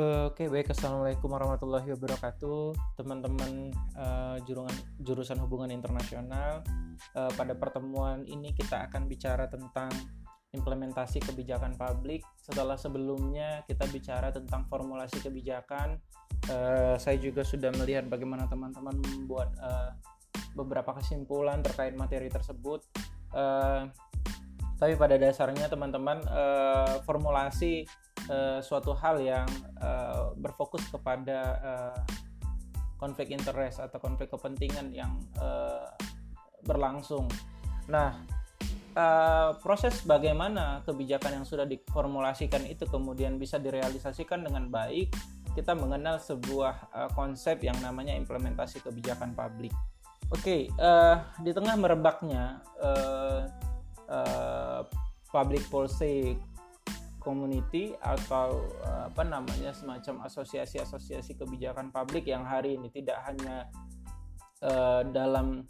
Oke okay, baik. Assalamualaikum warahmatullahi wabarakatuh. Teman-teman uh, jurusan hubungan internasional uh, pada pertemuan ini kita akan bicara tentang implementasi kebijakan publik. Setelah sebelumnya kita bicara tentang formulasi kebijakan uh, saya juga sudah melihat bagaimana teman-teman membuat uh, beberapa kesimpulan terkait materi tersebut. Uh, tapi pada dasarnya teman-teman formulasi uh, suatu hal yang uh, berfokus kepada uh, konflik interest atau konflik kepentingan yang uh, berlangsung. Nah, uh, proses bagaimana kebijakan yang sudah diformulasikan itu kemudian bisa direalisasikan dengan baik, kita mengenal sebuah uh, konsep yang namanya implementasi kebijakan publik. Oke, okay, uh, di tengah merebaknya uh, uh, public policy community atau eh, apa namanya semacam asosiasi-asosiasi kebijakan publik yang hari ini tidak hanya uh, dalam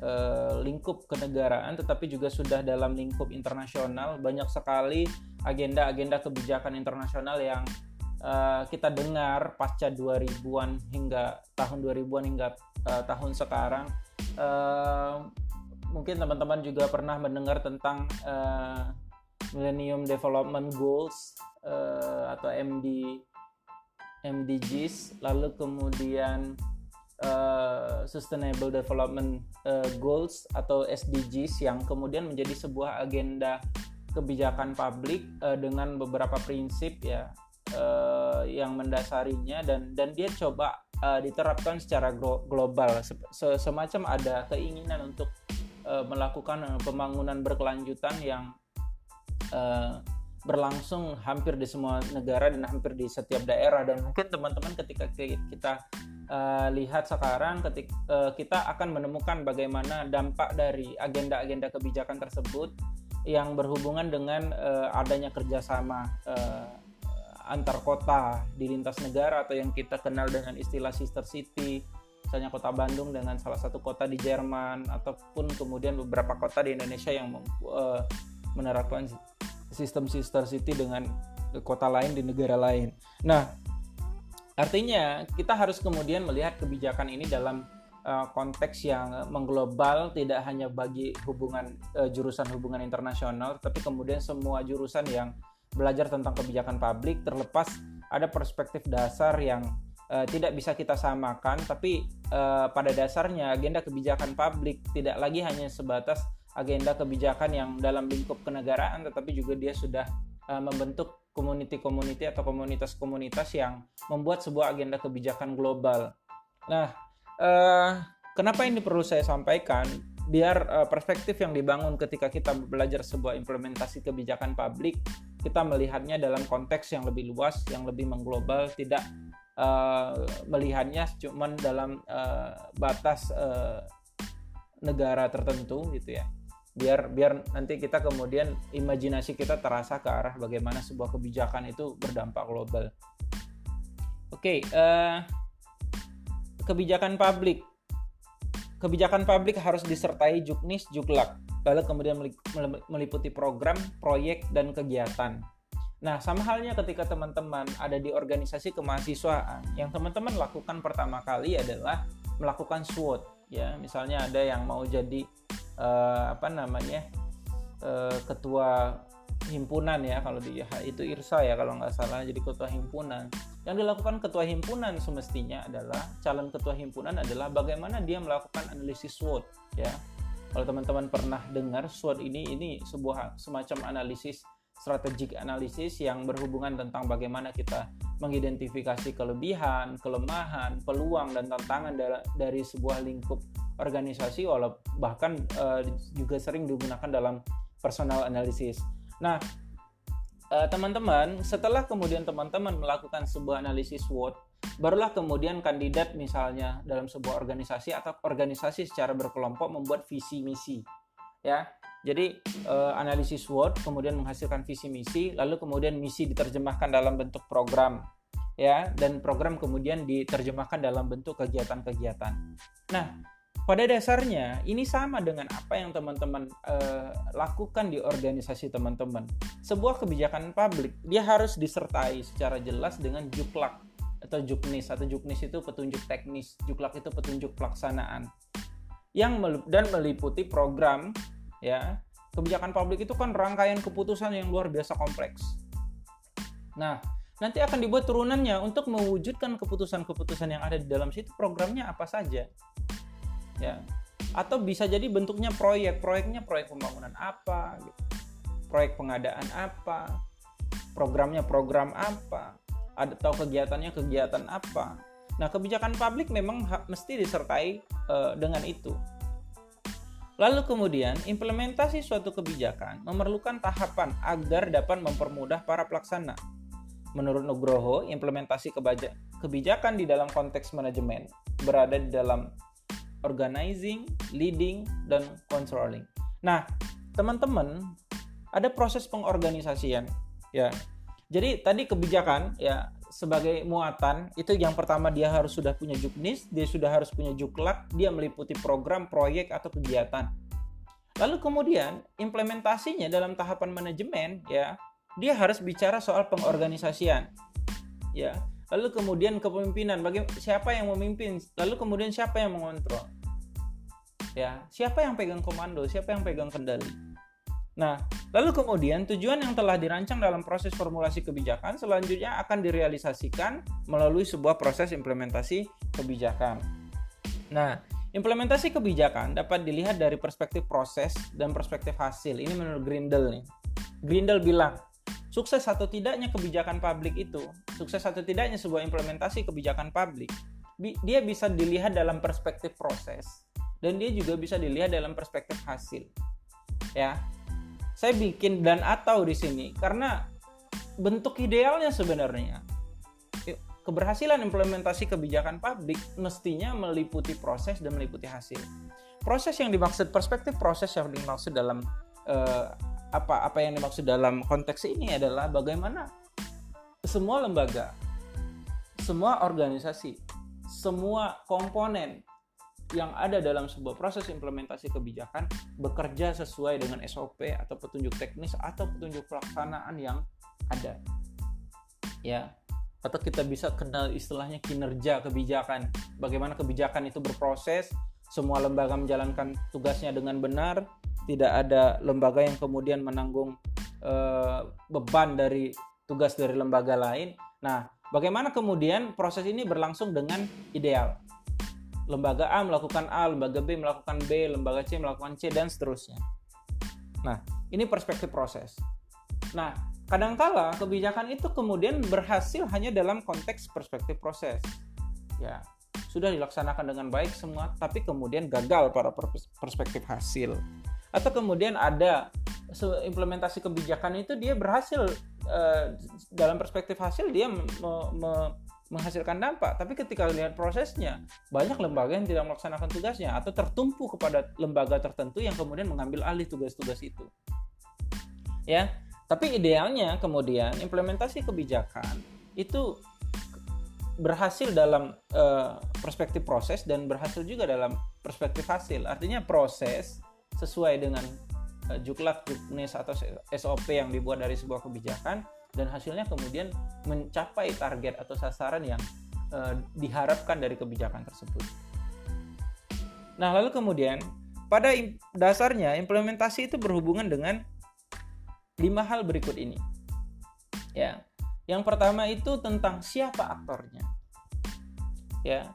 uh, lingkup kenegaraan tetapi juga sudah dalam lingkup internasional. Banyak sekali agenda-agenda kebijakan internasional yang uh, kita dengar pasca 2000-an hingga tahun 2000-an hingga uh, tahun sekarang. Uh, mungkin teman-teman juga pernah mendengar tentang uh, Millennium Development Goals uh, atau MD MDGs lalu kemudian uh, Sustainable Development uh, Goals atau SDGs yang kemudian menjadi sebuah agenda kebijakan publik uh, dengan beberapa prinsip ya uh, yang mendasarinya dan dan dia coba uh, diterapkan secara global. Semacam ada keinginan untuk uh, melakukan pembangunan berkelanjutan yang uh, berlangsung hampir di semua negara dan hampir di setiap daerah. Dan mungkin teman-teman ketika kita uh, lihat sekarang ketika uh, kita akan menemukan bagaimana dampak dari agenda-agenda kebijakan tersebut yang berhubungan dengan uh, adanya kerjasama uh, antar kota di lintas negara atau yang kita kenal dengan istilah sister city misalnya kota Bandung dengan salah satu kota di Jerman ataupun kemudian beberapa kota di Indonesia yang uh, menerapkan sistem sister city dengan kota lain di negara lain. Nah, artinya kita harus kemudian melihat kebijakan ini dalam uh, konteks yang mengglobal, tidak hanya bagi hubungan uh, jurusan hubungan internasional, tapi kemudian semua jurusan yang belajar tentang kebijakan publik terlepas ada perspektif dasar yang uh, tidak bisa kita samakan, tapi uh, pada dasarnya agenda kebijakan publik tidak lagi hanya sebatas agenda kebijakan yang dalam lingkup kenegaraan tetapi juga dia sudah uh, membentuk community-community atau komunitas-komunitas yang membuat sebuah agenda kebijakan global. Nah, uh, kenapa ini perlu saya sampaikan? Biar uh, perspektif yang dibangun ketika kita belajar sebuah implementasi kebijakan publik, kita melihatnya dalam konteks yang lebih luas, yang lebih mengglobal, tidak uh, melihatnya cuma dalam uh, batas uh, negara tertentu gitu ya biar biar nanti kita kemudian imajinasi kita terasa ke arah bagaimana sebuah kebijakan itu berdampak global. Oke, okay, uh, eh, kebijakan publik. Kebijakan publik harus disertai juknis, juklak, lalu kemudian meliputi program, proyek, dan kegiatan. Nah, sama halnya ketika teman-teman ada di organisasi kemahasiswaan, yang teman-teman lakukan pertama kali adalah melakukan SWOT. Ya, misalnya ada yang mau jadi uh, apa namanya uh, ketua himpunan ya kalau di itu IRSA ya kalau nggak salah jadi ketua himpunan. Yang dilakukan ketua himpunan semestinya adalah calon ketua himpunan adalah bagaimana dia melakukan analisis SWOT ya. Kalau teman-teman pernah dengar SWOT ini ini sebuah semacam analisis strategic analisis yang berhubungan tentang bagaimana kita mengidentifikasi kelebihan, kelemahan, peluang dan tantangan dari sebuah lingkup organisasi walau bahkan uh, juga sering digunakan dalam personal analysis. Nah, uh, teman-teman, setelah kemudian teman-teman melakukan sebuah analisis SWOT, barulah kemudian kandidat misalnya dalam sebuah organisasi atau organisasi secara berkelompok membuat visi misi. Ya. Jadi uh, analisis SWOT kemudian menghasilkan visi misi, lalu kemudian misi diterjemahkan dalam bentuk program ya dan program kemudian diterjemahkan dalam bentuk kegiatan-kegiatan. Nah, pada dasarnya ini sama dengan apa yang teman-teman uh, lakukan di organisasi teman-teman. Sebuah kebijakan publik dia harus disertai secara jelas dengan juklak atau juknis atau juknis itu petunjuk teknis, juklak itu petunjuk pelaksanaan yang dan meliputi program ya. Kebijakan publik itu kan rangkaian keputusan yang luar biasa kompleks. Nah, nanti akan dibuat turunannya untuk mewujudkan keputusan-keputusan yang ada di dalam situ programnya apa saja ya atau bisa jadi bentuknya proyek proyeknya proyek pembangunan apa gitu. proyek pengadaan apa programnya program apa atau kegiatannya kegiatan apa nah kebijakan publik memang mesti disertai uh, dengan itu Lalu kemudian, implementasi suatu kebijakan memerlukan tahapan agar dapat mempermudah para pelaksana. Menurut Nugroho, implementasi kebijakan di dalam konteks manajemen berada di dalam organizing, leading, dan controlling. Nah, teman-teman, ada proses pengorganisasian ya. Jadi tadi kebijakan ya sebagai muatan itu yang pertama dia harus sudah punya juknis, dia sudah harus punya juklak, dia meliputi program, proyek atau kegiatan. Lalu kemudian implementasinya dalam tahapan manajemen ya, dia harus bicara soal pengorganisasian. Ya, lalu kemudian kepemimpinan bagi siapa yang memimpin lalu kemudian siapa yang mengontrol ya siapa yang pegang komando? Siapa yang pegang kendali? Nah lalu kemudian tujuan yang telah dirancang dalam proses formulasi kebijakan selanjutnya akan direalisasikan melalui sebuah proses implementasi kebijakan. Nah implementasi kebijakan dapat dilihat dari perspektif proses dan perspektif hasil. Ini menurut Grindel nih. Grindel bilang sukses atau tidaknya kebijakan publik itu, sukses atau tidaknya sebuah implementasi kebijakan publik, dia bisa dilihat dalam perspektif proses dan dia juga bisa dilihat dalam perspektif hasil. Ya. Saya bikin dan atau di sini karena bentuk idealnya sebenarnya keberhasilan implementasi kebijakan publik mestinya meliputi proses dan meliputi hasil. Proses yang dimaksud perspektif proses yang dimaksud dalam uh, apa apa yang dimaksud dalam konteks ini adalah bagaimana semua lembaga, semua organisasi, semua komponen yang ada dalam sebuah proses implementasi kebijakan bekerja sesuai dengan SOP atau petunjuk teknis atau petunjuk pelaksanaan yang ada. Ya, atau kita bisa kenal istilahnya kinerja kebijakan. Bagaimana kebijakan itu berproses, semua lembaga menjalankan tugasnya dengan benar, tidak ada lembaga yang kemudian menanggung uh, beban dari tugas dari lembaga lain. Nah, bagaimana kemudian proses ini berlangsung dengan ideal? Lembaga A melakukan A, lembaga B melakukan B, lembaga C melakukan C dan seterusnya. Nah, ini perspektif proses. Nah, kadangkala kebijakan itu kemudian berhasil hanya dalam konteks perspektif proses. Ya, sudah dilaksanakan dengan baik semua, tapi kemudian gagal pada perspektif hasil atau kemudian ada implementasi kebijakan itu dia berhasil uh, dalam perspektif hasil dia menghasilkan dampak. Tapi ketika lihat prosesnya banyak lembaga yang tidak melaksanakan tugasnya atau tertumpu kepada lembaga tertentu yang kemudian mengambil alih tugas-tugas itu. Ya tapi idealnya kemudian implementasi kebijakan itu berhasil dalam uh, perspektif proses dan berhasil juga dalam perspektif hasil. Artinya proses sesuai dengan uh, juklak, juknis atau SOP yang dibuat dari sebuah kebijakan dan hasilnya kemudian mencapai target atau sasaran yang uh, diharapkan dari kebijakan tersebut. Nah, lalu kemudian pada dasarnya implementasi itu berhubungan dengan lima hal berikut ini. Ya. Yang pertama itu tentang siapa aktornya. Ya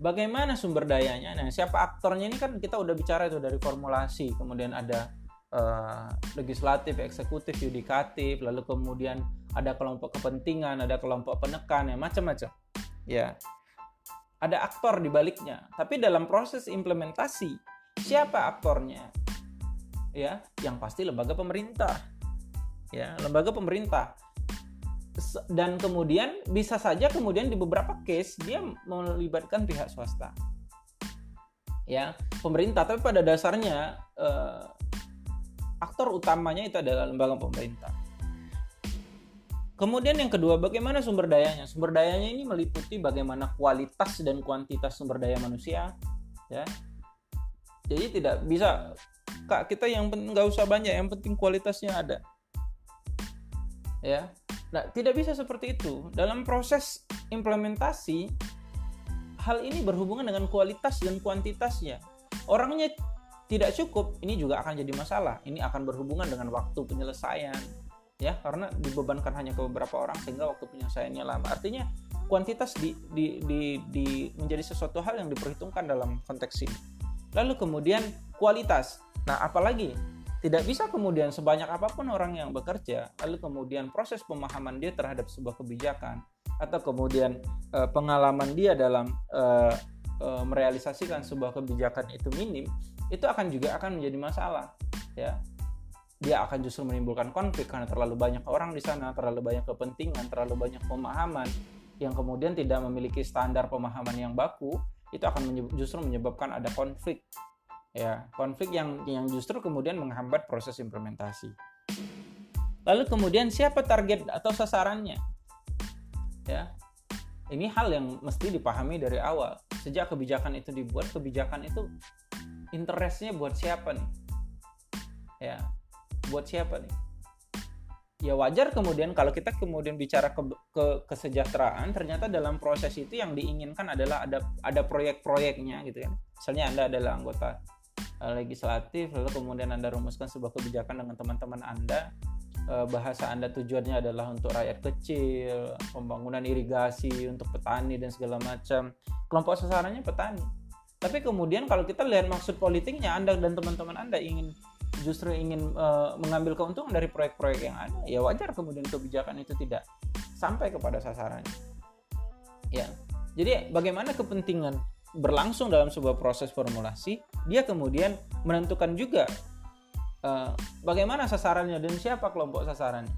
bagaimana sumber dayanya nah siapa aktornya ini kan kita udah bicara itu dari formulasi kemudian ada uh, legislatif eksekutif yudikatif lalu kemudian ada kelompok kepentingan ada kelompok penekan ya macam-macam. Ya. Ada aktor di baliknya. Tapi dalam proses implementasi siapa aktornya? Ya yang pasti lembaga pemerintah. Ya lembaga pemerintah. Dan kemudian bisa saja kemudian di beberapa case dia melibatkan pihak swasta. Ya pemerintah. Tapi pada dasarnya eh, aktor utamanya itu adalah lembaga pemerintah. Kemudian yang kedua bagaimana sumber dayanya? Sumber dayanya ini meliputi bagaimana kualitas dan kuantitas sumber daya manusia ya. Jadi tidak bisa kak kita yang nggak usah banyak yang penting kualitasnya ada. Ya. Nah tidak bisa seperti itu. Dalam proses implementasi hal ini berhubungan dengan kualitas dan kuantitasnya. Orangnya tidak cukup ini juga akan jadi masalah. Ini akan berhubungan dengan waktu penyelesaian ya. Karena dibebankan hanya ke beberapa orang sehingga waktu penyelesaiannya lama. Artinya kuantitas di, di, di, di menjadi sesuatu hal yang diperhitungkan dalam konteks ini. Lalu kemudian kualitas. Nah apalagi? Tidak bisa kemudian sebanyak apa pun orang yang bekerja lalu kemudian proses pemahaman dia terhadap sebuah kebijakan atau kemudian uh, pengalaman dia dalam uh, uh, merealisasikan sebuah kebijakan itu minim itu akan juga akan menjadi masalah ya. Dia akan justru menimbulkan konflik karena terlalu banyak orang di sana terlalu banyak kepentingan terlalu banyak pemahaman yang kemudian tidak memiliki standar pemahaman yang baku itu akan justru menyebabkan ada konflik ya. Konflik yang yang justru kemudian menghambat proses implementasi. Lalu kemudian siapa target atau sasarannya? Ya. Ini hal yang mesti dipahami dari awal sejak kebijakan itu dibuat kebijakan itu interestnya buat siapa nih? Ya buat siapa nih? Ya wajar kemudian kalau kita kemudian bicara ke, ke kesejahteraan ternyata dalam proses itu yang diinginkan adalah ada ada proyek-proyeknya gitu kan. Misalnya anda adalah anggota uh, legislatif lalu kemudian anda rumuskan sebuah kebijakan dengan teman-teman anda bahasa anda tujuannya adalah untuk rakyat kecil pembangunan irigasi untuk petani dan segala macam kelompok sasarannya petani tapi kemudian kalau kita lihat maksud politiknya Anda dan teman-teman Anda ingin justru ingin uh, mengambil keuntungan dari proyek-proyek yang ada, ya wajar kemudian kebijakan itu tidak sampai kepada sasarannya. Ya. Jadi bagaimana kepentingan berlangsung dalam sebuah proses formulasi, dia kemudian menentukan juga uh, bagaimana sasarannya dan siapa kelompok sasarannya.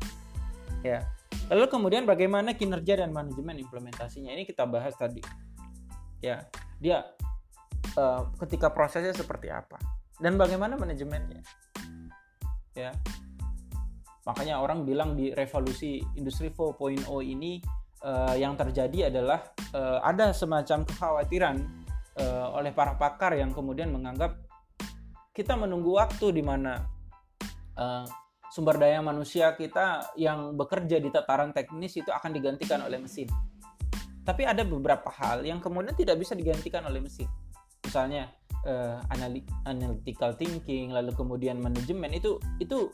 Ya. Lalu kemudian bagaimana kinerja dan manajemen implementasinya ini kita bahas tadi. Ya, dia uh, ketika prosesnya seperti apa dan bagaimana manajemennya ya makanya orang bilang di revolusi industri 4.0 ini uh, yang terjadi adalah uh, ada semacam kekhawatiran uh, oleh para pakar yang kemudian menganggap kita menunggu waktu di mana uh, sumber daya manusia kita yang bekerja di tataran teknis itu akan digantikan oleh mesin. Tapi ada beberapa hal yang kemudian tidak bisa digantikan oleh mesin. Misalnya uh, analytical thinking lalu kemudian manajemen itu itu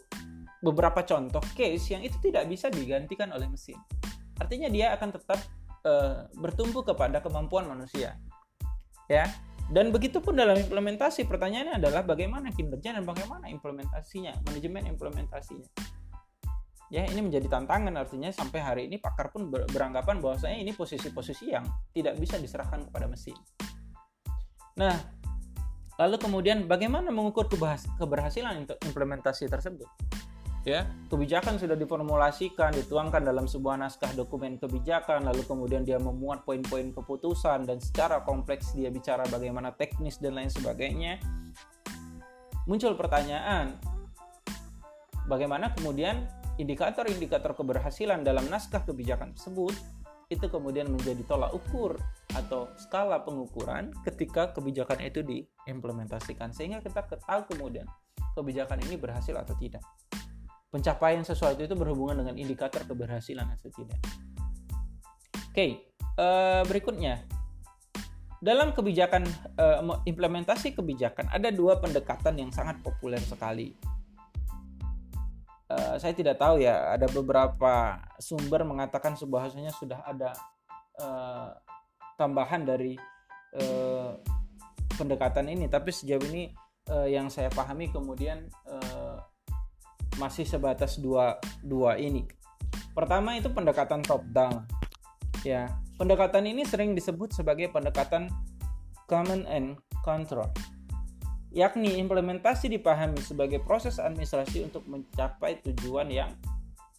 beberapa contoh case yang itu tidak bisa digantikan oleh mesin. Artinya dia akan tetap uh, bertumbuh kepada kemampuan manusia. Ya dan begitu pun dalam implementasi pertanyaannya adalah bagaimana kinerja dan bagaimana implementasinya manajemen implementasinya ya ini menjadi tantangan artinya sampai hari ini pakar pun beranggapan bahwasanya ini posisi-posisi yang tidak bisa diserahkan kepada mesin Nah, lalu kemudian bagaimana mengukur keberhasilan implementasi tersebut? Ya, kebijakan sudah diformulasikan, dituangkan dalam sebuah naskah dokumen kebijakan, lalu kemudian dia memuat poin-poin keputusan dan secara kompleks dia bicara bagaimana teknis dan lain sebagainya. Muncul pertanyaan, bagaimana kemudian indikator-indikator keberhasilan dalam naskah kebijakan tersebut itu kemudian menjadi tolak ukur atau skala pengukuran ketika kebijakan itu diimplementasikan sehingga kita tahu kemudian kebijakan ini berhasil atau tidak. Pencapaian sesuatu itu berhubungan dengan indikator keberhasilan atau tidak. Oke, uh, berikutnya. Dalam kebijakan uh, implementasi kebijakan ada dua pendekatan yang sangat populer sekali. Uh, saya tidak tahu ya ada beberapa sumber mengatakan bahwasanya sudah ada tambahan dari pendekatan ini. Tapi sejauh ini yang saya pahami kemudian masih sebatas dua dua ini pertama itu pendekatan top down ya pendekatan ini sering disebut sebagai pendekatan command and control yakni implementasi dipahami sebagai proses administrasi untuk mencapai tujuan yang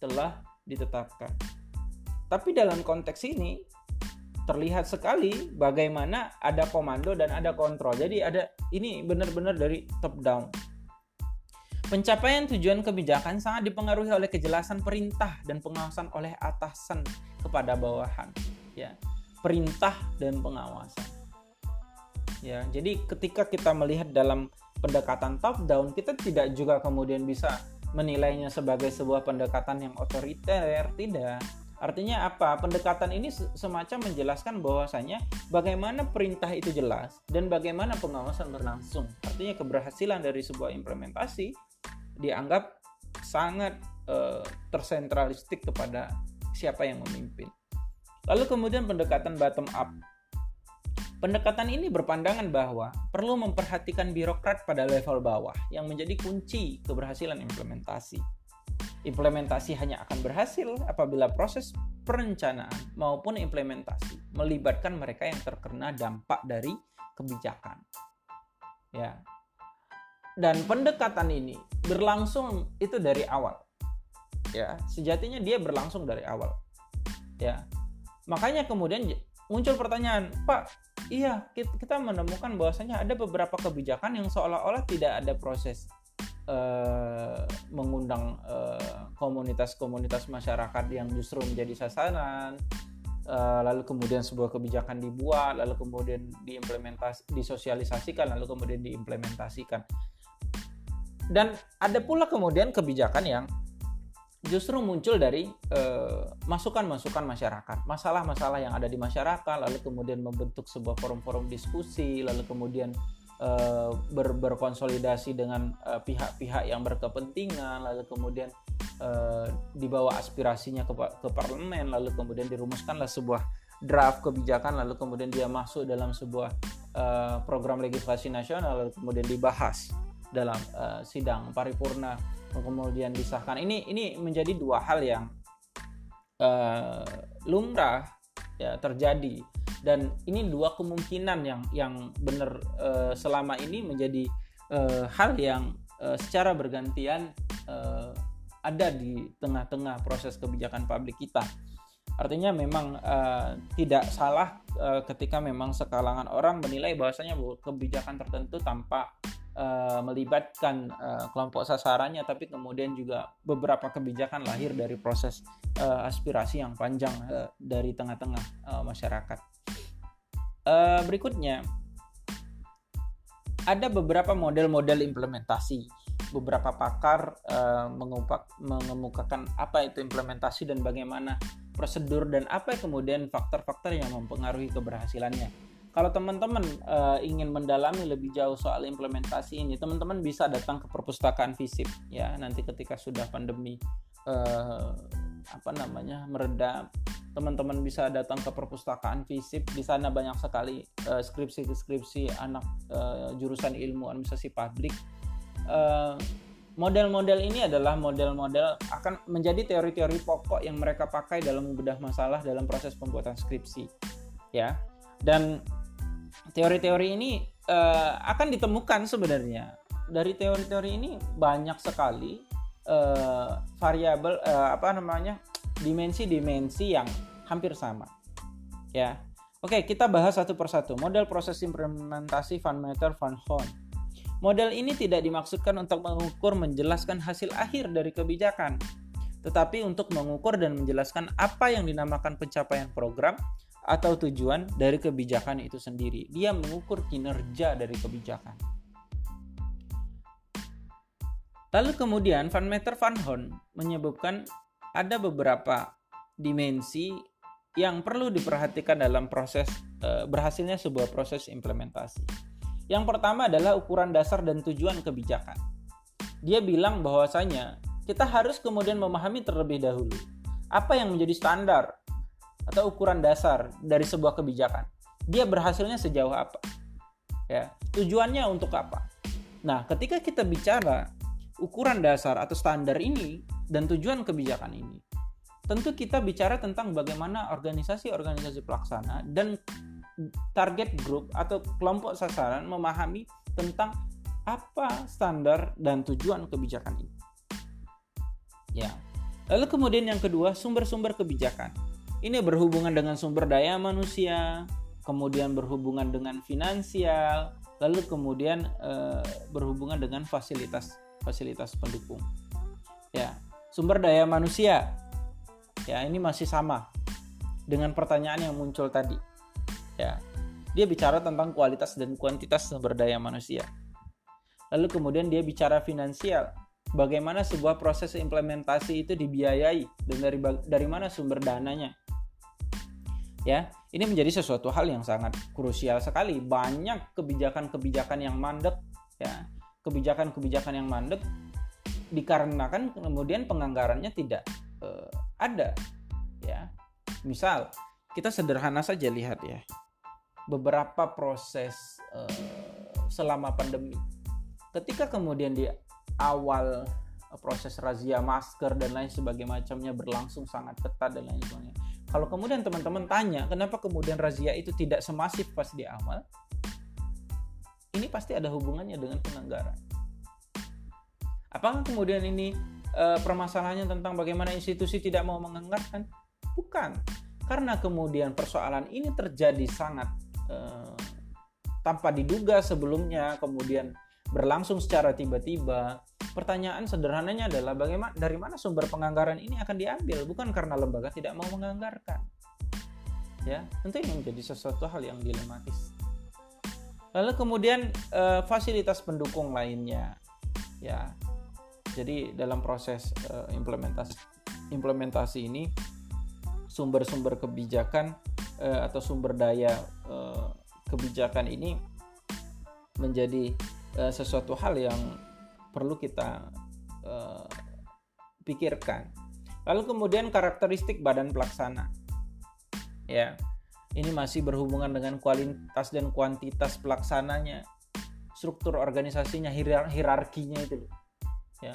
telah ditetapkan. Tapi dalam konteks ini terlihat sekali bagaimana ada komando dan ada kontrol. Jadi ada ini benar-benar dari top down. Pencapaian tujuan kebijakan sangat dipengaruhi oleh kejelasan perintah dan pengawasan oleh atasan kepada bawahan. Ya, perintah dan pengawasan ya jadi ketika kita melihat dalam pendekatan top down, kita tidak juga kemudian bisa menilainya sebagai sebuah pendekatan yang otoriter, tidak. Artinya apa? Pendekatan ini semacam menjelaskan bahwasanya bagaimana perintah itu jelas dan bagaimana pengawasan berlangsung. Artinya keberhasilan dari sebuah implementasi dianggap sangat uh, tersentralistik kepada siapa yang memimpin. Lalu kemudian pendekatan bottom up. Pendekatan ini berpandangan bahwa perlu memperhatikan birokrat pada level bawah yang menjadi kunci keberhasilan implementasi. Implementasi hanya akan berhasil apabila proses perencanaan maupun implementasi melibatkan mereka yang terkena dampak dari kebijakan. Ya. Dan pendekatan ini berlangsung itu dari awal. Ya, sejatinya dia berlangsung dari awal. Ya. Makanya kemudian muncul pertanyaan, Pak, iya kita menemukan bahwasanya ada beberapa kebijakan yang seolah-olah tidak ada proses uh, mengundang uh, komunitas-komunitas masyarakat yang justru menjadi sasaran uh, lalu kemudian sebuah kebijakan dibuat lalu kemudian diimplementasi disosialisasikan lalu kemudian diimplementasikan dan ada pula kemudian kebijakan yang justru muncul dari masukan-masukan uh, masyarakat, masalah-masalah yang ada di masyarakat, lalu kemudian membentuk sebuah forum-forum diskusi, lalu kemudian uh, ber, berkonsolidasi dengan eh, pihak-pihak uh, yang berkepentingan lalu kemudian dibawa aspirasinya ke, ke parlemen lalu kemudian dirumuskanlah sebuah draft kebijakan lalu kemudian dia masuk dalam sebuah program legislasi nasional lalu kemudian dibahas dalam uh, sidang paripurna kemudian disahkan ini ini menjadi dua hal yang uh, lumrah ya terjadi dan ini dua kemungkinan yang yang benar uh, selama ini menjadi uh, hal yang uh, secara bergantian uh, ada di tengah-tengah proses kebijakan publik kita. Artinya memang uh, tidak salah uh, ketika memang sekalangan orang menilai bahwasanya kebijakan tertentu tanpa uh, melibatkan uh, kelompok sasarannya, tapi kemudian juga beberapa kebijakan lahir dari proses uh, aspirasi yang panjang dari tengah-tengah masyarakat. Berikutnya, ada beberapa model-model implementasi. Beberapa pakar uh, mengemukakan apa itu implementasi dan bagaimana prosedur dan apa kemudian faktor-faktor yang mempengaruhi keberhasilannya. Kalau teman-teman uh, ingin mendalami lebih jauh soal implementasi ini, teman-teman bisa datang ke perpustakaan FISIP ya. Nanti ketika sudah pandemi uh, apa namanya meredam teman-teman bisa datang ke perpustakaan FISIP. Di sana banyak sekali uh, skripsi-skripsi anak uh, jurusan ilmu administrasi publik. Uh, model-model ini adalah model-model akan menjadi teori-teori pokok yang mereka pakai dalam membedah masalah dalam proses pembuatan skripsi ya. Dan teori-teori ini uh, akan ditemukan sebenarnya dari teori-teori ini banyak sekali uh, variabel uh, apa namanya dimensi-dimensi yang hampir sama. Ya. Oke, kita bahas satu persatu. Model proses implementasi Van Meter Van Horn. Model ini tidak dimaksudkan untuk mengukur menjelaskan hasil akhir dari kebijakan, tetapi untuk mengukur dan menjelaskan apa yang dinamakan pencapaian program atau tujuan dari kebijakan itu sendiri. Dia mengukur kinerja dari kebijakan. Lalu kemudian Van Meter Van Horn menyebutkan ada beberapa dimensi yang perlu diperhatikan dalam proses e, berhasilnya sebuah proses implementasi. Yang pertama adalah ukuran dasar dan tujuan kebijakan. Dia bilang bahwasanya kita harus kemudian memahami terlebih dahulu apa yang menjadi standar atau ukuran dasar dari sebuah kebijakan. Dia berhasilnya sejauh apa? Ya, tujuannya untuk apa? Nah, ketika kita bicara ukuran dasar atau standar ini dan tujuan kebijakan ini, tentu kita bicara tentang bagaimana organisasi-organisasi pelaksana dan target group atau kelompok sasaran memahami tentang apa standar dan tujuan kebijakan ini. Ya. Lalu kemudian yang kedua, sumber-sumber kebijakan. Ini berhubungan dengan sumber daya manusia, kemudian berhubungan dengan finansial, lalu kemudian e, berhubungan dengan fasilitas fasilitas pendukung. Ya, sumber daya manusia Ya, ini masih sama dengan pertanyaan yang muncul tadi. Ya. Dia bicara tentang kualitas dan kuantitas sumber daya manusia. lalu kemudian dia bicara finansial bagaimana sebuah proses implementasi itu dibiayai dan dari dari mana sumber dananya. Ya ini menjadi sesuatu hal yang sangat krusial sekali. Banyak kebijakan-kebijakan yang mandek ya. Kebijakan-kebijakan yang mandek dikarenakan kemudian penganggarannya tidak uh, ada ya. Misal kita sederhana saja lihat ya. Beberapa proses uh, selama pandemi. Ketika kemudian di awal proses razia masker dan lain sebagainya macamnya berlangsung sangat ketat dan lain sebagainya. Kalau kemudian teman-teman tanya kenapa kemudian razia itu tidak semasif pas di awal? Ini pasti ada hubungannya dengan penganggaran apakah kemudian ini e, permasalahannya tentang bagaimana institusi tidak mau menganggarkan? Bukan. Karena kemudian persoalan ini terjadi sangat uh, tanpa diduga sebelumnya kemudian berlangsung secara tiba-tiba pertanyaan sederhananya adalah bagaimana dari mana sumber penganggaran ini akan diambil? Bukan karena lembaga tidak mau menganggarkan. Ya tentu ini menjadi sesuatu hal yang dilematis. Lalu kemudian uh, fasilitas pendukung lainnya. Ya jadi dalam proses uh, implementasi implementasi ini sumber-sumber kebijakan uh, atau sumber daya kebijakan ini menjadi uh, sesuatu hal yang perlu kita uh, pikirkan. Lalu kemudian karakteristik badan pelaksana. Ya. Ini masih berhubungan dengan kualitas dan kuantitas pelaksananya. Struktur organisasinya, hierarkinya itu. Ya.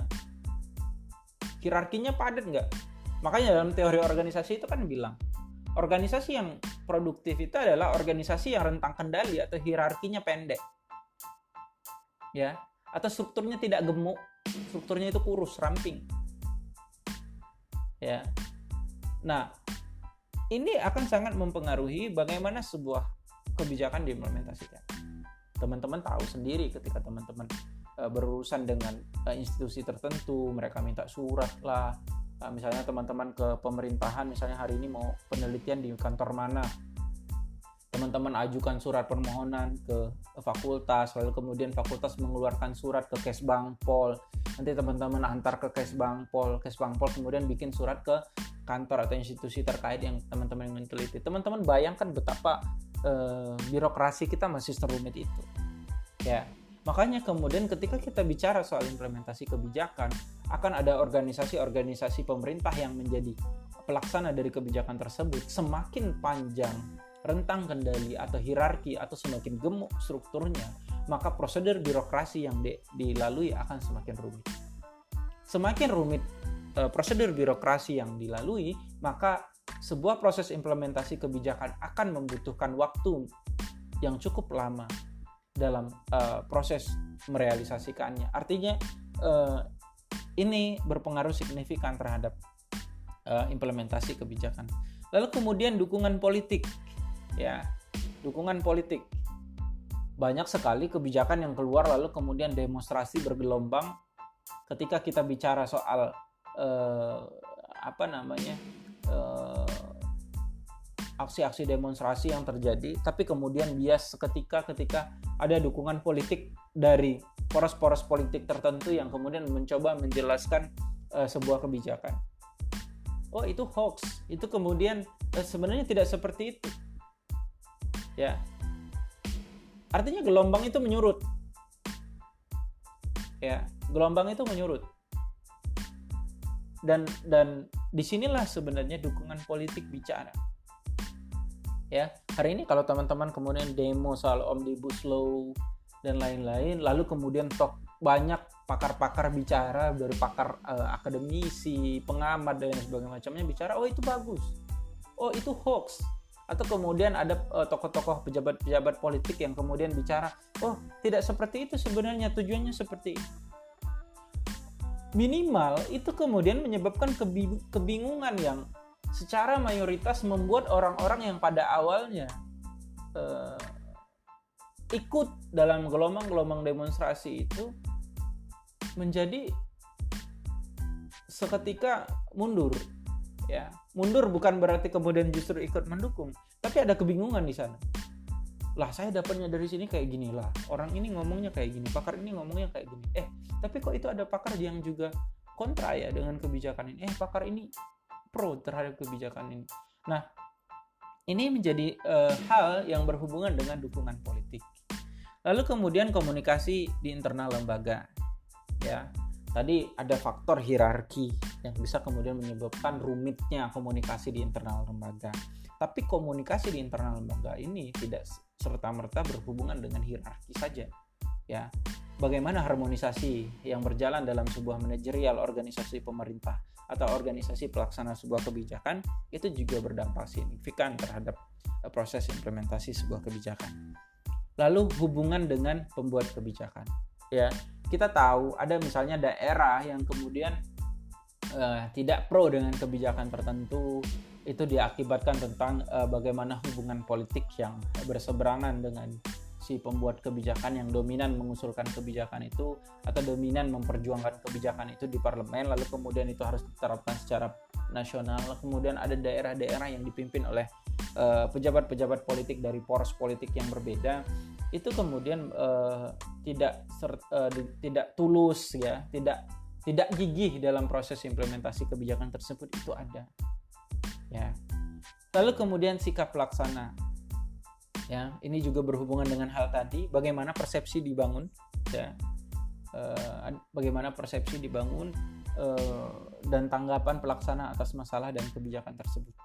Hierarkinya padat nggak? Makanya dalam teori organisasi itu kan bilang, organisasi yang produktif itu adalah organisasi yang rentang kendali atau hierarkinya pendek. Ya, atau strukturnya tidak gemuk, strukturnya itu kurus, ramping. Ya. Nah, ini akan sangat mempengaruhi bagaimana sebuah kebijakan diimplementasikan. Teman-teman tahu sendiri ketika teman-teman uh, berurusan dengan uh, institusi tertentu, mereka minta surat lah, Nah, misalnya teman-teman ke pemerintahan misalnya hari ini mau penelitian di kantor mana teman-teman ajukan surat permohonan ke fakultas lalu kemudian fakultas mengeluarkan surat ke Kesbangpol nanti teman-teman antar ke Kesbangpol Kesbangpol kemudian bikin surat ke kantor atau institusi terkait yang teman-teman ingin teliti. Teman-teman bayangkan betapa eh, birokrasi kita masih serumit itu. Ya Makanya kemudian ketika kita bicara soal implementasi kebijakan, akan ada organisasi-organisasi pemerintah yang menjadi pelaksana dari kebijakan tersebut. Semakin panjang rentang kendali atau hierarki atau semakin gemuk strukturnya, maka prosedur birokrasi yang di, dilalui akan semakin rumit. Semakin rumit e, prosedur birokrasi yang dilalui, maka sebuah proses implementasi kebijakan akan membutuhkan waktu yang cukup lama dalam uh, proses merealisasikannya. Artinya uh, ini berpengaruh signifikan terhadap implementasi kebijakan. Lalu kemudian dukungan politik, ya dukungan politik. Banyak sekali kebijakan yang keluar lalu kemudian demonstrasi bergelombang ketika kita bicara soal uh, apa namanya aksi-aksi demonstrasi yang terjadi, tapi kemudian bias seketika ketika ada dukungan politik dari poros-poros politik tertentu yang kemudian mencoba menjelaskan uh, sebuah kebijakan. Oh itu hoax, itu kemudian uh, sebenarnya tidak seperti itu. Ya, artinya gelombang itu menyurut. Ya, gelombang itu menyurut. Dan dan di sinilah sebenarnya dukungan politik bicara ya hari ini kalau teman-teman kemudian demo soal omnibus law dan lain-lain lalu kemudian tok banyak pakar-pakar bicara dari pakar uh, akademisi pengamat dan sebagainya macamnya bicara oh itu bagus oh itu hoax atau kemudian ada uh, tokoh-tokoh pejabat-pejabat politik yang kemudian bicara oh tidak seperti itu sebenarnya tujuannya seperti itu. Minimal itu kemudian menyebabkan kebingungan yang secara mayoritas membuat orang-orang yang pada awalnya uh, ikut dalam gelombang-gelombang demonstrasi itu menjadi seketika mundur ya mundur bukan berarti kemudian justru ikut mendukung tapi ada kebingungan di sana. Lah saya dapatnya dari sini kayak gini lah. Orang ini ngomongnya kayak gini pakar ini ngomongnya kayak gini. Eh tapi kok itu ada pakar yang juga kontra ya dengan kebijakan ini? Eh pakar ini pro terhadap kebijakan ini. Nah ini menjadi uh, hal yang berhubungan dengan dukungan politik. Lalu kemudian komunikasi di internal lembaga ya tadi ada faktor hierarki yang bisa kemudian menyebabkan rumitnya komunikasi di internal lembaga tapi komunikasi di internal lembaga ini tidak serta-merta berhubungan dengan hierarki saja ya bagaimana harmonisasi yang berjalan dalam sebuah manajerial organisasi pemerintah atau organisasi pelaksana sebuah kebijakan itu juga berdampak signifikan terhadap eh, proses implementasi sebuah kebijakan. Lalu hubungan dengan pembuat kebijakan. Ya, kita tahu ada misalnya daerah yang kemudian uh, tidak pro dengan kebijakan tertentu itu diakibatkan tentang uh, bagaimana hubungan politik yang berseberangan dengan si pembuat kebijakan yang dominan mengusulkan kebijakan itu atau dominan memperjuangkan kebijakan itu di parlemen lalu kemudian itu harus diterapkan secara nasional. Kemudian ada daerah-daerah yang dipimpin oleh eh, pejabat-pejabat uh, politik dari poros politik yang berbeda itu kemudian uh, tidak uh, di, tidak tulus ya tidak tidak gigih dalam proses implementasi kebijakan tersebut itu ada. Ya. Lalu kemudian sikap pelaksana ya ini juga berhubungan dengan hal tadi bagaimana persepsi dibangun ya. Uh, bagaimana persepsi dibangun uh, dan tanggapan pelaksana atas masalah dan kebijakan tersebut.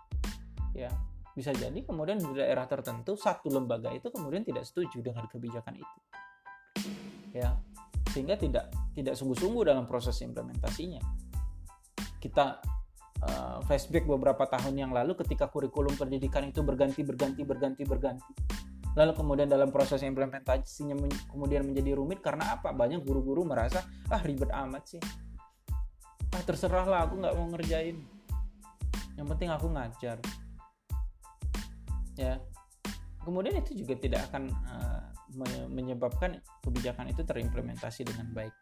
Ya bisa jadi kemudian di daerah tertentu satu lembaga itu kemudian tidak setuju dengan kebijakan itu. Ya sehingga tidak tidak sungguh-sungguh dalam proses implementasinya. Kita uh, flashback beberapa tahun yang lalu ketika kurikulum pendidikan itu berganti berganti berganti berganti. Lalu kemudian dalam proses implementasinya men kemudian menjadi rumit karena apa? Banyak guru-guru merasa ah ribet amat sih. Ah terserah lah aku nggak mau ngerjain. Yang penting aku ngajar ya kemudian itu juga tidak akan uh, menyebabkan kebijakan itu terimplementasi dengan baik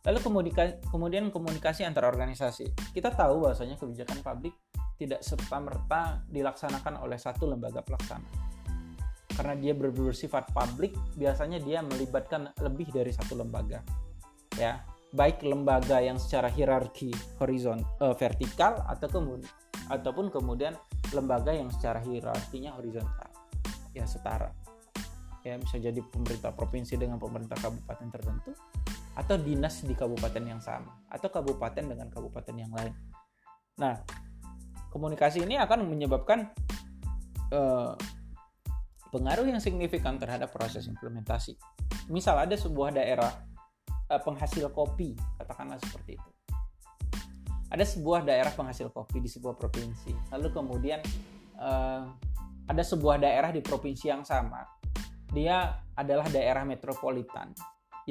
Lalu komunikasi, kemudian komunikasi antar organisasi. Kita tahu bahwasanya kebijakan publik tidak serta-merta dilaksanakan oleh satu lembaga pelaksana. Karena dia bersifat publik, biasanya dia melibatkan lebih dari satu lembaga. Ya, baik lembaga yang secara hierarki horizon uh, vertikal atau kemudian ataupun kemudian lembaga yang secara hierarkinya horizontal. Ya, setara. Ya, bisa jadi pemerintah provinsi dengan pemerintah kabupaten tertentu atau dinas di kabupaten yang sama atau kabupaten dengan kabupaten yang lain. Nah, komunikasi ini akan menyebabkan uh, pengaruh yang signifikan terhadap proses implementasi. Misal ada sebuah daerah uh, penghasil kopi, katakanlah seperti itu. Ada sebuah daerah penghasil kopi di sebuah provinsi. Lalu kemudian uh, ada sebuah daerah di provinsi yang sama. Dia adalah daerah metropolitan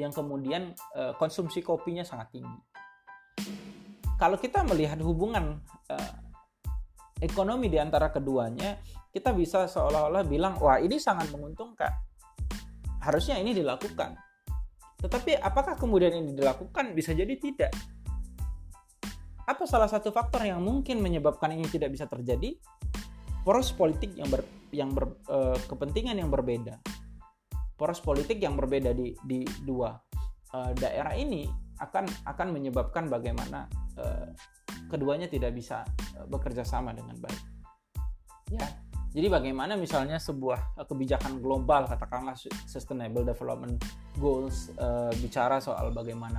yang kemudian uh, konsumsi kopinya sangat tinggi. Kalau kita melihat hubungan uh, ekonomi di antara keduanya, kita bisa seolah-olah bilang, wah ini sangat menguntungkan. Harusnya ini dilakukan. Tetapi apakah kemudian ini dilakukan? Bisa jadi tidak. Apa salah satu faktor yang mungkin menyebabkan ini tidak bisa terjadi? Poros politik yang ber, yang ber, uh, kepentingan yang berbeda poros politik yang berbeda di di dua uh, daerah ini akan akan menyebabkan bagaimana uh, keduanya tidak bisa bekerja sama dengan baik. Ya. Jadi bagaimana misalnya sebuah kebijakan global katakanlah sustainable development goals bicara soal bagaimana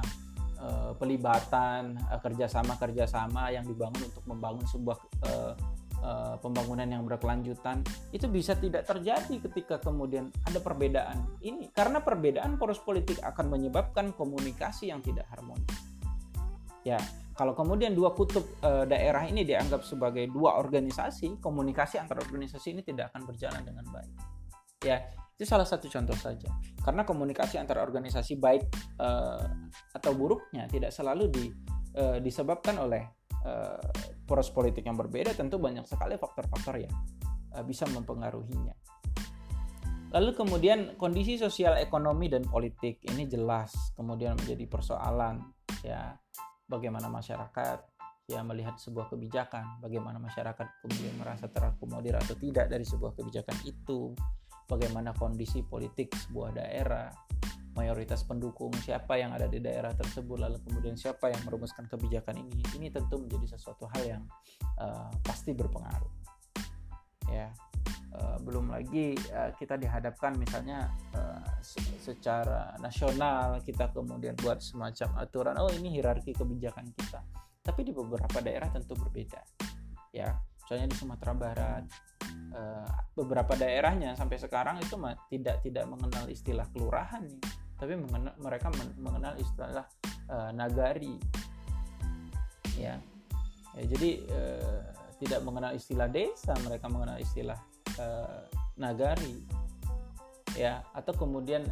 uh, pelibatan uh, kerjasama kerjasama yang dibangun untuk membangun sebuah uh, uh, pembangunan yang berkelanjutan itu bisa tidak terjadi ketika kemudian ada perbedaan ini. Karena perbedaan poros politik akan menyebabkan komunikasi yang tidak harmonis. Ya kalau kemudian dua kutub uh, daerah ini dianggap sebagai dua organisasi komunikasi antar organisasi ini tidak akan berjalan dengan baik. Ya itu salah satu contoh saja karena komunikasi antar organisasi baik uh, atau buruknya tidak selalu di, uh, disebabkan oleh uh, poros politik yang berbeda tentu banyak sekali faktor-faktor yang uh, bisa mempengaruhinya. Lalu kemudian kondisi sosial ekonomi dan politik ini jelas kemudian menjadi persoalan ya bagaimana masyarakat ya melihat sebuah kebijakan, bagaimana masyarakat kemudian merasa terakomodir atau tidak dari sebuah kebijakan itu. Bagaimana kondisi politik sebuah daerah mayoritas pendukung siapa yang ada di daerah tersebut lalu kemudian siapa yang merumuskan kebijakan ini ini tentu menjadi sesuatu hal yang uh, pasti berpengaruh. Ya uh, belum lagi uh, kita dihadapkan misalnya uh, secara nasional kita kemudian buat semacam aturan oh ini hierarki kebijakan kita. Tapi di beberapa daerah tentu berbeda. Ya misalnya di Sumatera Barat uh, beberapa daerahnya sampai sekarang itu tidak tidak mengenal istilah kelurahan nih tapi mengenal, mereka mengenal istilah uh, nagari. Ya, ya jadi uh, tidak mengenal istilah desa mereka mengenal istilah nagari. Ya atau kemudian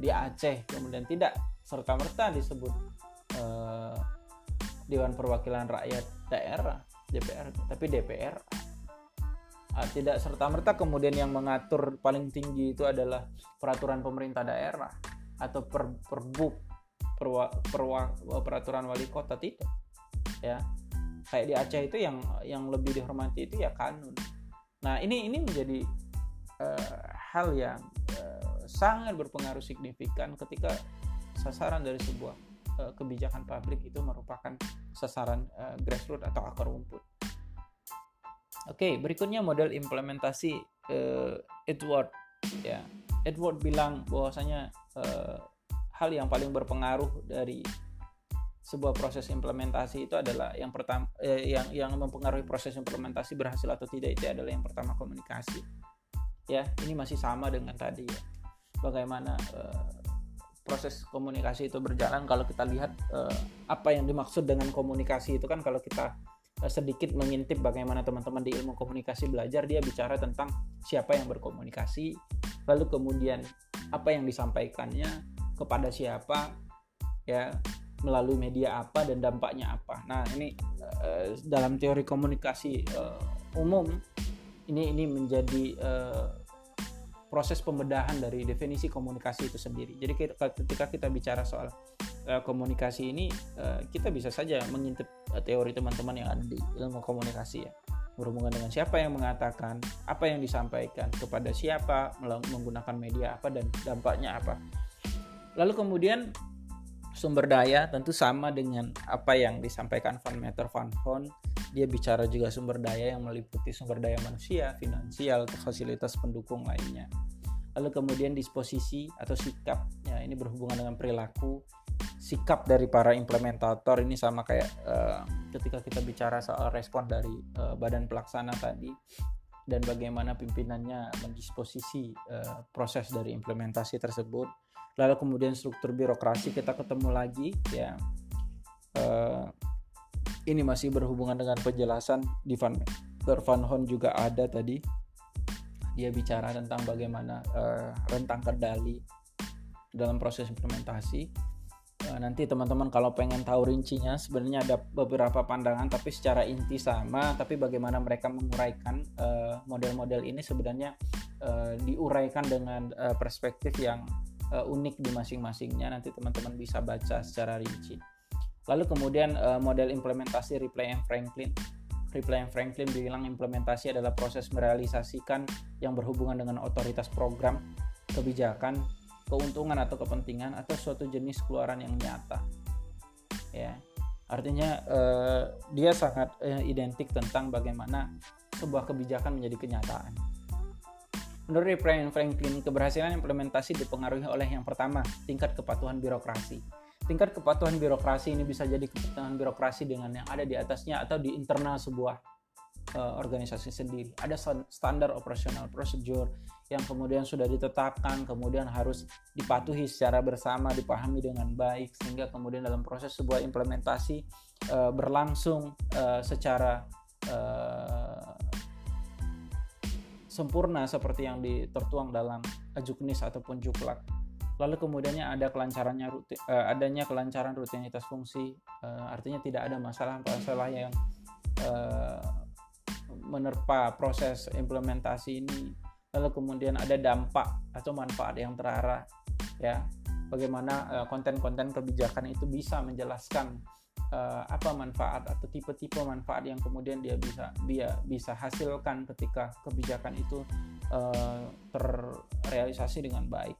di Aceh kemudian tidak serta merta disebut Dewan Perwakilan Rakyat Daerah DPR. Tapi DPR uh, tidak serta merta kemudian yang mengatur paling tinggi itu adalah peraturan pemerintah daerah atau per, perbuk perwa, perwa, peraturan wali kota tidak. Ya kayak di Aceh itu yang yang lebih dihormati itu ya kanun. Nah ini ini menjadi uh, hal yang uh, sangat berpengaruh signifikan ketika sasaran dari sebuah uh, kebijakan publik itu merupakan sasaran uh, grassroots atau akar rumput. Oke, okay, berikutnya model implementasi uh, Edward. Ya. Edward bilang bahwasanya uh, hal yang paling berpengaruh dari sebuah proses implementasi itu adalah yang pertama eh, yang yang mempengaruhi proses implementasi berhasil atau tidak itu adalah yang pertama komunikasi. Ya ini masih sama dengan tadi ya. Bagaimana eh, proses komunikasi itu berjalan kalau kita lihat eh, apa yang dimaksud dengan komunikasi itu kan kalau kita eh, sedikit mengintip bagaimana teman-teman di ilmu komunikasi belajar dia bicara tentang siapa yang berkomunikasi lalu kemudian apa yang disampaikannya kepada siapa ya melalui media apa dan dampaknya apa. Nah, ini uh, dalam teori komunikasi uh, umum ini ini menjadi uh, proses pembedahan dari definisi komunikasi itu sendiri. Jadi ketika kita bicara soal uh, komunikasi ini uh, kita bisa saja mengintip uh, teori teman-teman yang ada di ilmu komunikasi ya berhubungan dengan siapa yang mengatakan, apa yang disampaikan, kepada siapa, menggunakan media apa dan dampaknya apa. Lalu kemudian sumber daya tentu sama dengan apa yang disampaikan Van Meter Van Horn. Dia bicara juga sumber daya yang meliputi sumber daya manusia, finansial, fasilitas pendukung lainnya. Lalu kemudian disposisi atau sikap, ya ini berhubungan dengan perilaku, sikap dari para implementator ini sama kayak uh, ketika kita bicara soal respon dari uh, badan pelaksana tadi dan bagaimana pimpinannya mendisposisi uh, proses dari implementasi tersebut lalu kemudian struktur birokrasi kita ketemu lagi ya uh, ini masih berhubungan dengan penjelasan di Van Van Hon juga ada tadi. Dia bicara tentang bagaimana uh, rentang kendali dalam proses implementasi. Eh, nanti teman-teman kalau pengen tahu rincinya sebenarnya ada beberapa pandangan tapi secara inti sama tapi bagaimana mereka menguraikan uh, model-model ini sebenarnya uh, diuraikan dengan uh, perspektif yang uh, unik di masing-masingnya nanti teman-teman bisa baca secara rinci. Lalu kemudian uh, model implementasi Ripley and Franklin. Ripley and Franklin bilang implementasi adalah proses merealisasikan yang berhubungan dengan otoritas program kebijakan keuntungan atau kepentingan atau suatu jenis keluaran yang nyata. Ya. Artinya eh, dia sangat eh, identik tentang bagaimana sebuah kebijakan menjadi kenyataan menurut Brian Franklin keberhasilan implementasi dipengaruhi oleh yang pertama tingkat kepatuhan birokrasi tingkat kepatuhan birokrasi ini bisa jadi kepatuhan birokrasi dengan yang ada di atasnya atau di internal sebuah uh, organisasi sendiri. Ada standar operasional prosedur yang kemudian sudah ditetapkan, kemudian harus dipatuhi secara bersama, dipahami dengan baik, sehingga kemudian dalam proses sebuah implementasi uh, berlangsung uh, secara uh, sempurna seperti yang ditertuang dalam ajuknis ataupun juklak. Lalu kemudiannya ada kelancarannya rutin, uh, adanya kelancaran rutinitas fungsi, uh, artinya tidak ada masalah-masalah yang uh, menerpa proses implementasi ini lalu kemudian ada dampak atau manfaat yang terarah ya bagaimana eh, konten-konten kebijakan itu bisa menjelaskan uh, apa manfaat atau tipe-tipe manfaat yang kemudian dia bisa dia bisa hasilkan ketika kebijakan itu uh, terrealisasi dengan baik.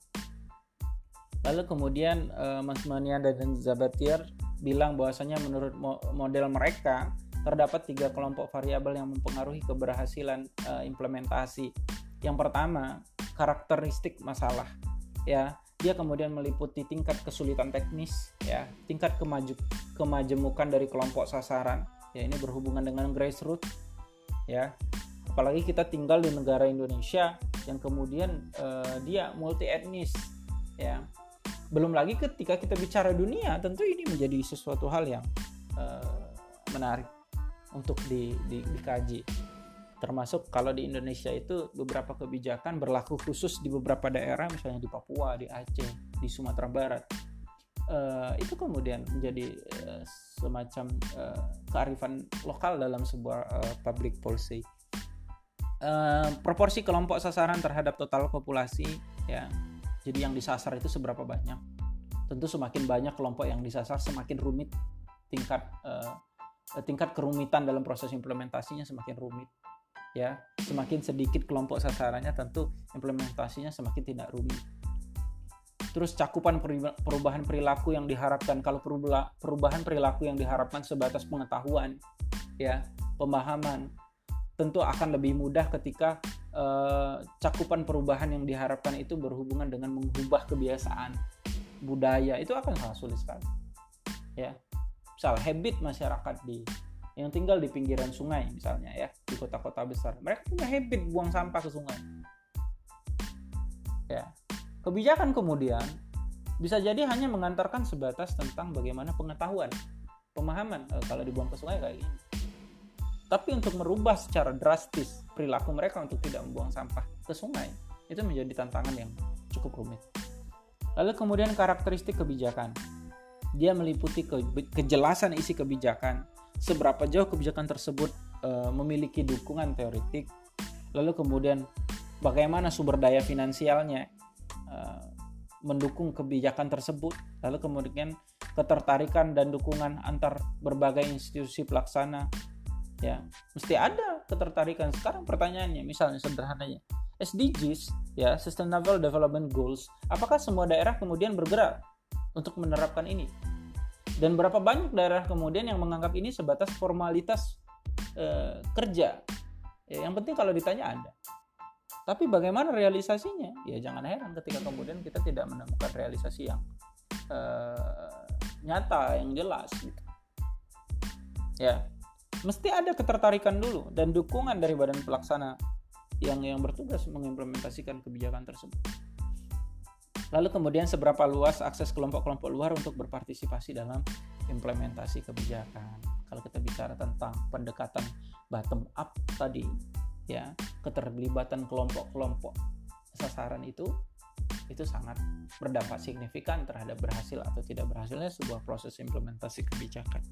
Lalu kemudian uh, Mas Mania dan Zabatier bilang bahwasanya menurut mo model mereka terdapat tiga kelompok variabel yang mempengaruhi keberhasilan uh, implementasi. Yang pertama, karakteristik masalah. Ya, dia kemudian meliputi tingkat kesulitan teknis, ya, tingkat kemaju kemajemukan dari kelompok sasaran. Ya, ini berhubungan dengan grassroots, ya. Apalagi kita tinggal di negara Indonesia yang kemudian uh, dia multi etnis, ya. Belum lagi ketika kita bicara dunia, tentu ini menjadi sesuatu hal yang uh, menarik untuk di, di, dikaji termasuk kalau di Indonesia itu beberapa kebijakan berlaku khusus di beberapa daerah misalnya di Papua, di Aceh, di Sumatera Barat. Uh, itu kemudian menjadi uh, semacam uh, kearifan lokal dalam sebuah uh, public policy. Uh, proporsi kelompok sasaran terhadap total populasi ya jadi yang disasar itu seberapa banyak? Tentu semakin banyak kelompok yang disasar semakin rumit tingkat uh, tingkat kerumitan dalam proses implementasinya semakin rumit ya semakin sedikit kelompok sasarannya tentu implementasinya semakin tidak rumit. Terus cakupan perubahan perilaku yang diharapkan kalau perubahan perilaku yang diharapkan sebatas pengetahuan ya pemahaman tentu akan lebih mudah ketika uh, cakupan perubahan yang diharapkan itu berhubungan dengan mengubah kebiasaan budaya. Itu akan sangat sulit sekali ya. Misal habit masyarakat di yang tinggal di pinggiran sungai misalnya ya di kota-kota besar. Mereka punya habit buang sampah ke sungai. Ya. Kebijakan kemudian bisa jadi hanya mengantarkan sebatas tentang bagaimana pengetahuan pemahaman e, kalau dibuang ke sungai kayak gini. Tapi untuk merubah secara drastis perilaku mereka untuk tidak membuang sampah ke sungai itu menjadi tantangan yang cukup rumit. Lalu kemudian karakteristik kebijakan. Dia meliputi ke, kejelasan isi kebijakan seberapa jauh kebijakan tersebut uh, memiliki dukungan teoretik, lalu kemudian bagaimana sumber daya finansialnya uh, mendukung kebijakan tersebut, lalu kemudian ketertarikan dan dukungan antar berbagai institusi pelaksana, ya mesti ada ketertarikan. Sekarang pertanyaannya, misalnya sederhananya, SDGs, ya Sustainable Development Goals, apakah semua daerah kemudian bergerak untuk menerapkan ini? Dan berapa banyak daerah kemudian yang menganggap ini sebatas formalitas e, kerja? Ya, yang penting kalau ditanya ada. Tapi bagaimana realisasinya? Ya jangan heran ketika kemudian kita tidak menemukan realisasi yang e, nyata, yang jelas. Gitu. Ya, mesti ada ketertarikan dulu dan dukungan dari badan pelaksana yang yang bertugas mengimplementasikan kebijakan tersebut. Lalu kemudian seberapa luas akses kelompok-kelompok luar untuk berpartisipasi dalam implementasi kebijakan. Kalau kita bicara tentang pendekatan bottom up tadi, ya keterlibatan kelompok-kelompok sasaran itu itu sangat berdampak signifikan terhadap berhasil atau tidak berhasilnya sebuah proses implementasi kebijakan.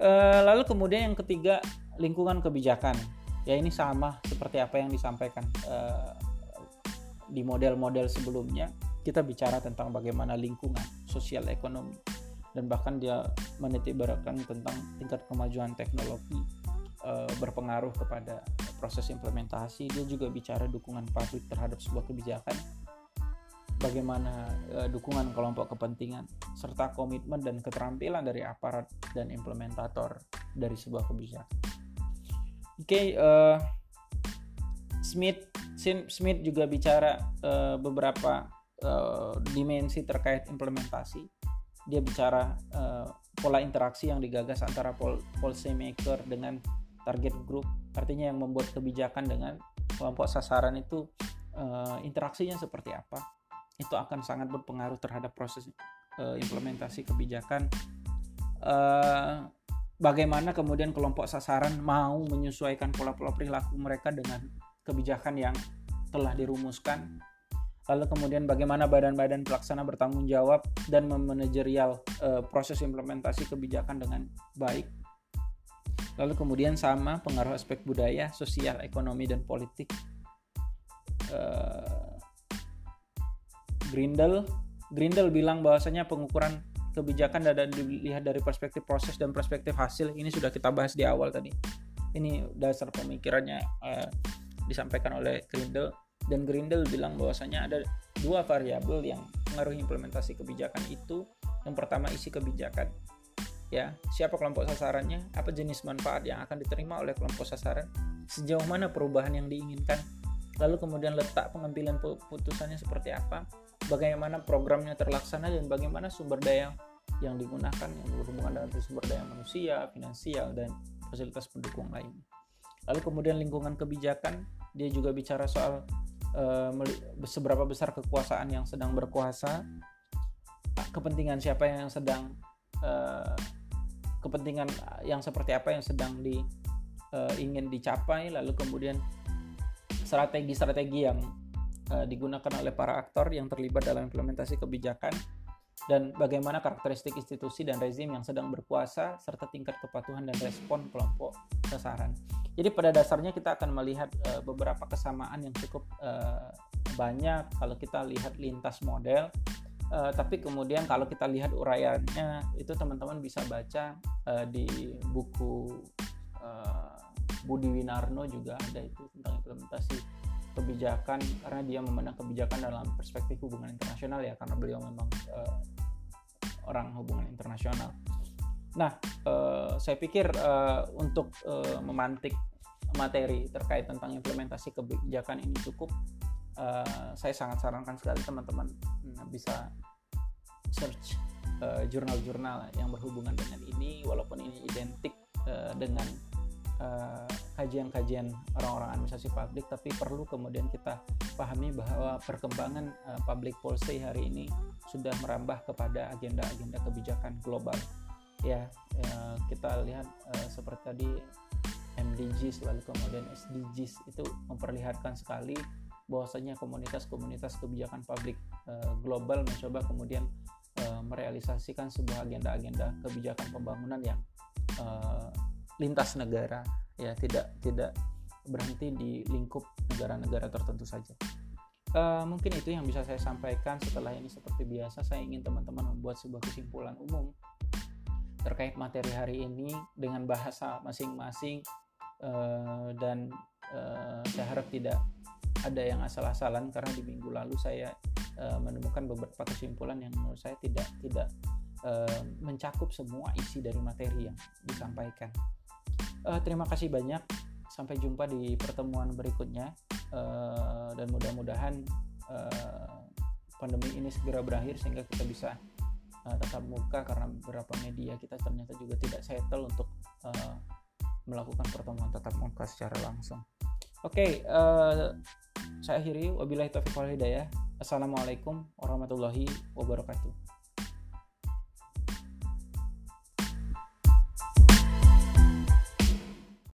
E, lalu kemudian yang ketiga lingkungan kebijakan, ya ini sama seperti apa yang disampaikan e, di model-model sebelumnya kita bicara tentang bagaimana lingkungan sosial ekonomi dan bahkan dia menitibarkan tentang tingkat kemajuan teknologi e, berpengaruh kepada proses implementasi. Dia juga bicara dukungan publik terhadap sebuah kebijakan. Bagaimana e, dukungan kelompok kepentingan serta komitmen dan keterampilan dari aparat dan implementator dari sebuah kebijakan. Oke okay, uh, Smith Smith juga bicara uh, beberapa uh, dimensi terkait implementasi. Dia bicara uh, pola interaksi yang digagas antara pol policy maker dengan target group, artinya yang membuat kebijakan dengan kelompok sasaran itu uh, interaksinya seperti apa. Itu akan sangat berpengaruh terhadap proses uh, implementasi kebijakan. Uh, bagaimana kemudian kelompok sasaran mau menyesuaikan pola-pola perilaku mereka dengan kebijakan yang telah dirumuskan. Lalu kemudian bagaimana badan-badan pelaksana bertanggung jawab dan memanajerial uh, proses implementasi kebijakan dengan baik. Lalu kemudian sama pengaruh aspek budaya sosial ekonomi dan politik. Uh, Grindel Grindel bilang bahwasanya pengukuran kebijakan dan dilihat dari perspektif proses dan perspektif hasil ini sudah kita bahas di awal tadi. Ini dasar pemikirannya uh, disampaikan oleh Grindel. Dan Grindel bilang bahwasanya ada dua variabel yang mengaruhi implementasi kebijakan itu. Yang pertama isi kebijakan. Ya siapa kelompok sasarannya? Apa jenis manfaat yang akan diterima oleh kelompok sasaran? Sejauh mana perubahan yang diinginkan? Lalu kemudian letak pengambilan putusannya seperti apa? Bagaimana programnya terlaksana dan bagaimana sumber daya yang digunakan yang berhubungan dengan sumber daya manusia finansial dan fasilitas pendukung lain. Lalu kemudian lingkungan kebijakan dia juga bicara soal uh, seberapa besar kekuasaan yang sedang berkuasa kepentingan siapa yang sedang uh, kepentingan yang seperti apa yang sedang di uh, ingin dicapai lalu kemudian strategi-strategi yang uh, digunakan oleh para aktor yang terlibat dalam implementasi kebijakan dan bagaimana karakteristik institusi dan rezim yang sedang berkuasa serta tingkat kepatuhan dan respon kelompok sasaran. Jadi pada dasarnya kita akan melihat uh, beberapa kesamaan yang cukup uh, banyak kalau kita lihat lintas model Uh, tapi kemudian kalau kita lihat uraiannya itu teman-teman bisa baca uh, di buku uh, Budi Winarno juga ada itu tentang implementasi kebijakan karena dia memandang kebijakan dalam perspektif hubungan internasional ya karena beliau memang uh, orang hubungan internasional. Nah, uh, saya pikir uh, untuk uh, memantik materi terkait tentang implementasi kebijakan ini cukup uh, saya sangat sarankan sekali teman-teman hmm, bisa search uh, jurnal-jurnal yang berhubungan dengan ini walaupun ini identik uh, dengan kajian-kajian uh, orang-orang administrasi publik tapi perlu kemudian kita pahami bahwa perkembangan uh, public policy hari ini sudah merambah kepada agenda-agenda kebijakan global. Ya, ya kita lihat uh, seperti tadi MDGs lalu kemudian SDGs itu memperlihatkan sekali bahwasanya komunitas-komunitas kebijakan publik uh, global mencoba kemudian uh, merealisasikan sebuah agenda-agenda kebijakan pembangunan yang uh, lintas negara ya tidak tidak berhenti di lingkup negara-negara tertentu saja. Uh, mungkin itu yang bisa saya sampaikan setelah ini seperti biasa saya ingin teman-teman membuat sebuah kesimpulan umum terkait materi hari ini dengan bahasa masing-masing uh, dan uh, saya harap tidak ada yang asal-asalan karena di minggu lalu saya uh, menemukan beberapa kesimpulan yang menurut saya tidak tidak uh, mencakup semua isi dari materi yang disampaikan. Uh, terima kasih banyak. Sampai jumpa di pertemuan berikutnya uh, dan mudah-mudahan uh, pandemi ini segera berakhir sehingga kita bisa uh, tetap muka karena beberapa media kita ternyata juga tidak settle untuk uh, melakukan pertemuan tatap muka secara langsung. Oke, okay, uh, saya akhiri wabillahi taufiq wal hidayah. Assalamualaikum warahmatullahi wabarakatuh.